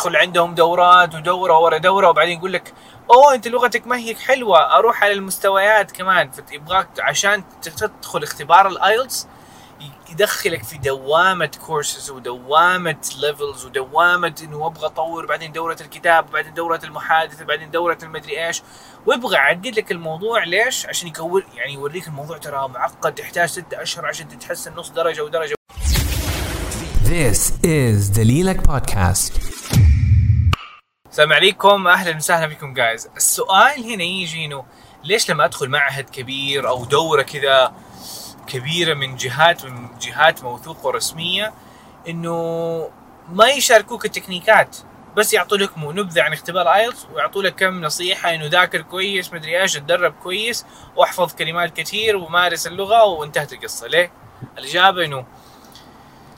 تدخل عندهم دورات ودورة ورا دورة وبعدين يقول لك أوه أنت لغتك ما هي حلوة أروح على المستويات كمان. فيبغاك عشان تدخل اختبار ال IELTS يدخلك في دوامة كورسز ودوامة levels ودوامة إنه أبغى أطور بعدين دورة الكتاب وبعدين دورة المحادثة بعدين دورة المدري إيش. ويبغى يعقد لك الموضوع ليش؟ عشان يكون يعني يوريك الموضوع ترى معقد تحتاج ستة أشهر عشان تتحسن نص درجة ودرجة. This is دليلك بودكاست السلام عليكم أهلا وسهلا بكم جايز السؤال هنا يجي إنه ليش لما أدخل معهد كبير أو دورة كذا كبيرة من جهات من جهات موثوقة ورسمية إنه ما يشاركوك التكنيكات بس يعطوا لك نبذة عن اختبار IELTS ويعطوا لك كم نصيحة إنه ذاكر كويس مدري إيش اتدرب كويس واحفظ كلمات كثير ومارس اللغة وانتهت القصة. ليه؟ الإجابة إنه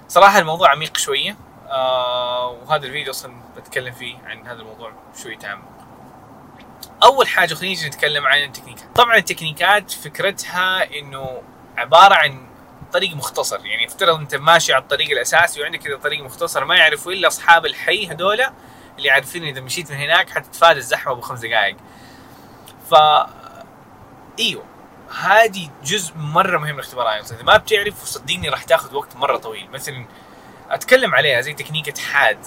صراحة الموضوع عميق شوية. آه وهذا الفيديو أصلا بتكلم فيه عن هذا الموضوع شوي تعمق. أول حاجة خلينا نتكلم عن التكنيكات. طبعا التكنيكات فكرتها إنه عبارة عن طريق مختصر. يعني افترض أنت ماشي على الطريق الأساسي وعندك كذا طريق مختصر ما يعرفوا إلا أصحاب الحي هذولا اللي عارفين إذا مشيت من هناك حتتفادى الزحمة بخمس دقائق. ف إيوه هذه جزء مرة مهم من اختبار إذا ما بتعرف صدقني راح تاخذ وقت مرة طويل. مثلا أتكلم عليها زي تكنيكة حاد.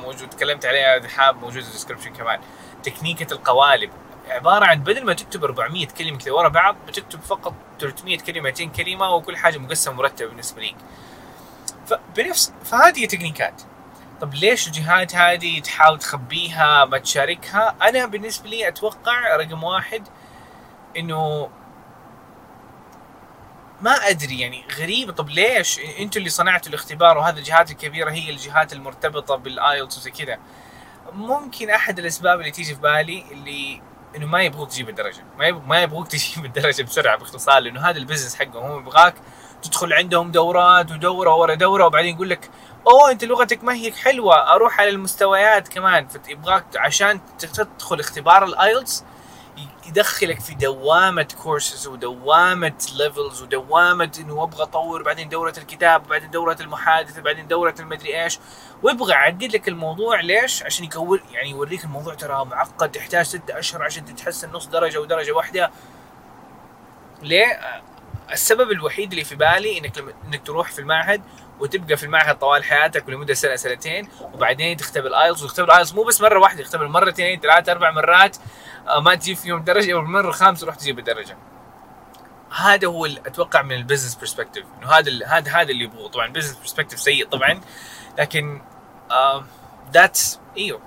موجود تكلمت عليها حاب موجود في ال description كمان. تكنيكة القوالب. عبارة عن بدل ما تكتب 400 كلمة كذا ورا بعض بتكتب فقط 300 كلمه 200 كلمة وكل حاجة مقسمة مرتبة بالنسبة ليك. فبنفس فهذه تكنيكات. طب ليش الجهات هذه تحاول تخبيها ما تشاركها؟ أنا بالنسبة لي أتوقع رقم واحد إنه ما أدري يعني غريبة. طب ليش؟ أنتوا اللي صنعتوا الاختبار وهذه الجهات الكبيرة هي الجهات المرتبطة بال IELTS وزي كذا. ممكن أحد الأسباب اللي تيجي في بالي اللي إنه ما يبغوك تجيب الدرجة. ما ما يبغوك تجيب الدرجة بسرعة باختصار لأنه هذا ال business حقهم. هم يبغاك تدخل عندهم دورات ودورة ورا دورة وبعدين يقول لك أوه أنت لغتك ما هي حلوة أروح على المستويات كمان. فيبغاك عشان تدخل اختبار ال IELTS يدخلك في دوامة كورسز ودوامة levels ودوامة إنه أبغى أطور بعدين دورة الكتاب بعدين دورة المحادثة بعدين دورة المدري إيش ويبغى يعقد لك الموضوع ليش؟ عشان يكون يعني يوريك الموضوع ترى معقد تحتاج ستة أشهر عشان تتحسن نص درجة ودرجة واحدة ليه؟ السبب الوحيد اللي في بالي إنك لما إنك تروح في المعهد وتبقى في المعهد طوال حياتك ولمده سنة سنتين وبعدين تختبر ال IELTS وتختبر ال IELTS مو بس مرة واحدة تختبر مرتين ثلاث أربع مرات آه، ما تجيب فيهم درجة والمرة الخامسه تروح تجيب الدرجة. هذا هو أتوقع من ال business perspective إنه هذا هذا هذا اللي يبغوه. طبعا ال business perspective سيء طبعا لكن that's إيوه.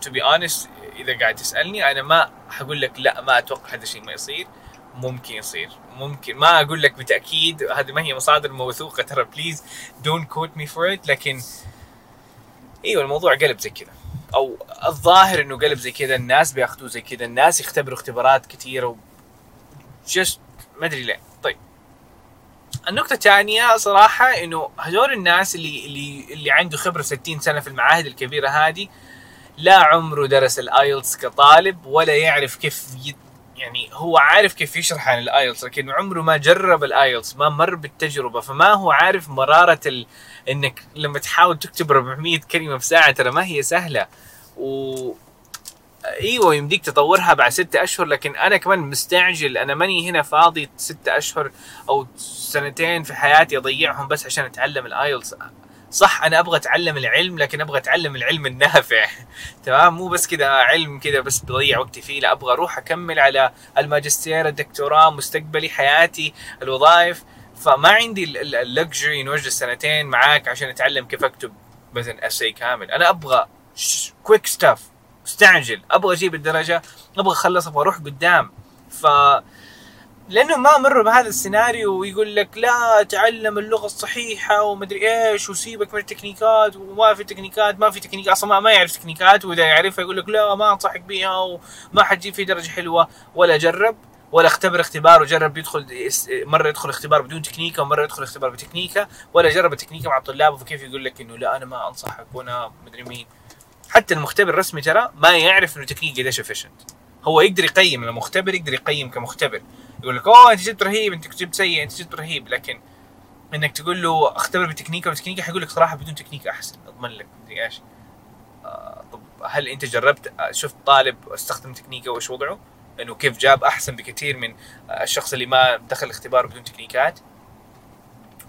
to be honest إذا قاعد تسألني أنا ما حقول لك لا ما أتوقع هذا الشيء ما يصير. ممكن يصير. ممكن ما أقول لك بالتاكيد هذه ما هي مصادر موثوقة ترى please don't quote me for it لكن إيوه الموضوع قلب زي كذا. أو الظاهر إنه قلب زي كذا الناس بيأخذوه زي كذا الناس يختبروا اختبارات كثيرة و just ما أدري ليه. طيب. النقطة الثانية صراحة إنه هذول الناس اللي اللي اللي عنده خبرة 60 سنة في المعاهد الكبيرة هذه لا عمره درس ال IELTS كطالب ولا يعرف كيف يعني هو عارف كيف يشرح عن ال IELTS لكن عمره ما جرب ال IELTS ما مر بالتجربة فما هو عارف مرارة ال... إنك لما تحاول تكتب 400 كلمة في ساعة ترى ما هي سهلة. و إيوه يمديك تطورها بعد ستة أشهر لكن أنا كمان مستعجل أنا ماني هنا فاضي ستة أشهر أو سنتين في حياتي أضيعهم بس عشان أتعلم الايلتس صح أنا أبغى أتعلم العلم لكن أبغى أتعلم العلم النافع. تمام؟ مو بس كذا علم كذا بس بضيع وقتي فيه. لا أبغى أروح أكمل على الماجستير الدكتوراه مستقبلي حياتي الوظائف. فما عندي ال luxury إنه أوجد سنتين معاك عشان أتعلم كيف أكتب مثلا essay كامل. أنا أبغى quick stuff مستعجل. أبغى أجيب الدرجة أبغى أخلص أبغى أروح قدام. ف لأنه ما مروا بهذا السيناريو ويقول لك لا تعلم اللغة الصحيحة ومدري إيش وسيبك من التكنيكات وما في تكنيكات ما في تكنيكات أصلا ما يعرف تكنيكات وإذا يعرفها يقول لك لا ما أنصحك بها وما حتجيب فيه درجة حلوة ولا جرب ولا اختبر اختبار وجرب يدخل مرة يدخل اختبار بدون تكنيكة ومرة يدخل اختبار بتكنيكة ولا جرب التكنيكة مع الطلاب فكيف يقول لك إنه لا أنا ما أنصحك وأنا مدري مين. حتى المختبر الرسمي ترى ما يعرف إنه تكنيك قديش efficient هو يقدر يقيم المختبر يقدر يقيم كمختبر. يقول لك أوه أنت جبت رهيب أنت جبت سيء أنت جبت رهيب. لكن إنك تقول له أختبر بتكنيكة وتكنيكة. حيقول لك صراحة بدون تكنيك أحسن أضمن لك مدري إيش. آه طب هل أنت جربت شفت طالب استخدم تكنيكة وإيش وضعه؟ انه كيف جاب أحسن بكثير من الشخص اللي ما دخل الاختبار بدون تكنيكات.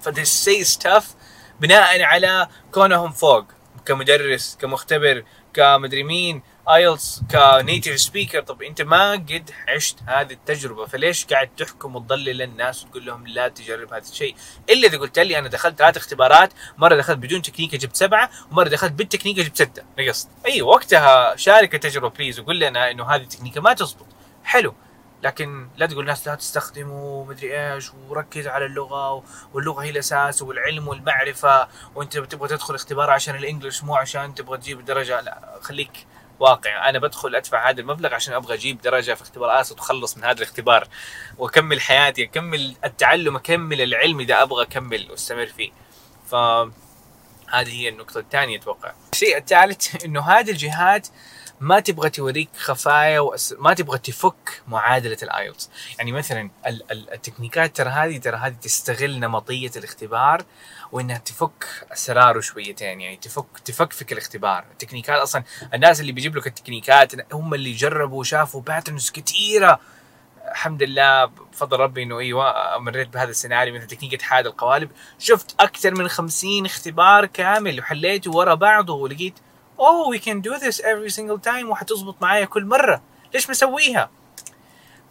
فده say stuff بناء على كونهم فوق كمدرس كمختبر كمدري مين IELTS ك native speaker. طب أنت ما قد عشت هذه التجربة فليش قاعد تحكم وتضلل الناس وتقول لهم لا تجرب هذا الشيء؟ إلا إذا قلت لي أنا دخلت ثلاث اختبارات مرة دخلت بدون تكنيكه جبت سبعة ومرة دخلت بالتكنيكه جبت ستة. نقصت. أي وقتها شارك التجربة please وقول لنا إنه هذه التكنيكه ما تزبط. حلو. لكن لا تقول الناس لا تستخدموا مدري إيش وركز على اللغة واللغة هي الأساس والعلم والمعرفة وأنت تبغى تدخل اختبار عشان الإنجليش مو عشان تبغى تجيب درجة. لا خليك واقع. أنا بدخل أدفع هذا المبلغ عشان أبغى أجيب درجة في اختبار اسد وخلص من هذا الاختبار وأكمل حياتي أكمل التعلم أكمل العلم إذا أبغى أكمل وأستمر فيه. ف هذه هي النقطة الثانية أتوقع. الشيء الثالث إنه هذه الجهات ما تبغى توريك خفايا وأس... ما تبغى تفك معادلة ال IELTS يعني مثلا ال... ال... التكنيكات ترى هذه ترى هذه تستغل نمطية الاختبار وإنها تفك اسراره شويتين يعني تفك تفكفك الاختبار. التكنيكات أصلا الناس اللي بيجيب لك التكنيكات هم اللي جربوا وشافوا patterns كثيره الحمد لله بفضل ربي إنه إيوه مريت بهذا السيناريو مثل تكنيك اتحاد القوالب. شفت أكثر من خمسين اختبار كامل وحليته ورا بعضه ولقيت أوه we can do this every single time وحتزبط معايا كل مرة. ليش مسويها؟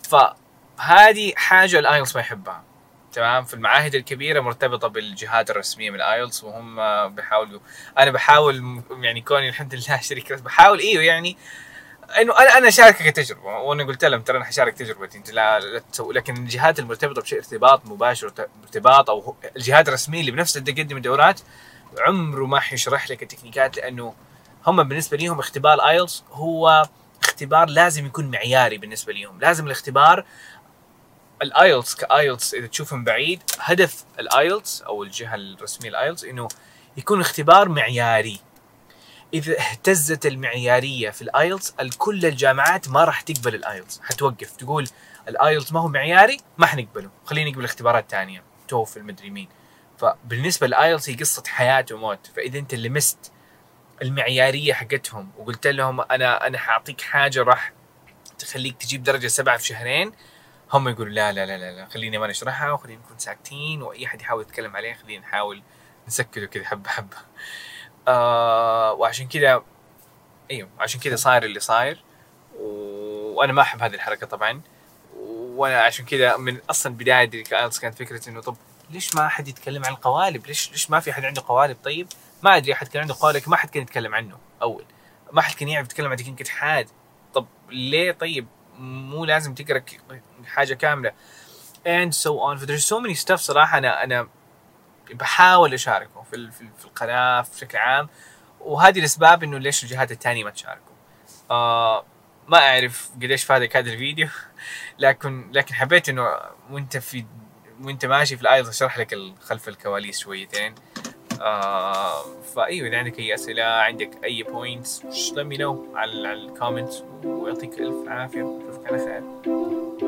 فهذه حاجة ال IELTS ما يحبها. تمام؟ في المعاهد الكبيرة مرتبطة بالجهات الرسمية من ال IELTS وهم بيحاولوا أنا بحاول يعني كوني الحمد لله شريك بحاول إيوه يعني إنه أنا أنا أشاركك التجربة وأنا قلت لهم ترى أنا حشارك تجربتي أنت لا, لا تسوي لكن الجهات المرتبطة بشيء ارتباط مباشر ارتباط أو الجهات الرسمية اللي بنفسها تقدم الدورات عمره ما حيشرح لك التكنيكات لأنه هم بالنسبة لهم اختبار IELTS هو اختبار لازم يكون معياري بالنسبة لهم لازم الاختبار ال IELTS ك IELTS إذا تشوفه من بعيد هدف ال IELTS أو الجهة الرسمية الايلتس إنه يكون اختبار معياري. إذا اهتزت المعيارية في ال IELTS كل الجامعات ما راح تقبل ال IELTS. حتوقف. تقول ال IELTS ما هو معياري ما حنقبله. خلينا نقبل اختبارات ثانية. توفل المدري مين. فبالنسبة للآيلتس هي قصة حياة وموت. فإذا أنت لمست المعيارية حقتهم وقلت لهم أنا أنا حأعطيك حاجة راح تخليك تجيب درجة سبعة في شهرين هم يقولوا لا لا لا لا, لا ما نشرحها وخلينا نكون ساكتين وأي أحد يحاول يتكلم عليه خلينا نحاول نسكته كذا حبة حبة. آه وعشان كذا أيوه عشان كذا صاير اللي صاير. وأنا ما أحب هذه الحركة طبعا. وأنا عشان كذا من أصلا بداية كانت فكرة إنه طب ليش ما أحد يتكلم عن القوالب؟ ليش ليش ما في أحد عنده قوالب؟ طيب ما أدري أحد كان عنده قوالب ما حد كان يتكلم عنه أول. ما حد كان يعرف يتكلم عن تكنيك اتحاد طب ليه؟ طيب مو لازم تقرأ حاجة كاملة. And so on. There's so many stuff صراحة أنا أنا بحاول اشاركه في في القناة بشكل عام. وهذه الأسباب إنه ليش الجهات الثانية ما تشاركوا آه ما أعرف قديش فادك هذا الفيديو. لكن لكن حبيت إنه وأنت في وأنت ماشي في الأيض أشرح لك خلف الكواليس شويتين. آه فأيوة إذا عندك أي أسئلة عندك أي points let me know على ال comments ويعطيك ألف عافية. أشوفك على خير.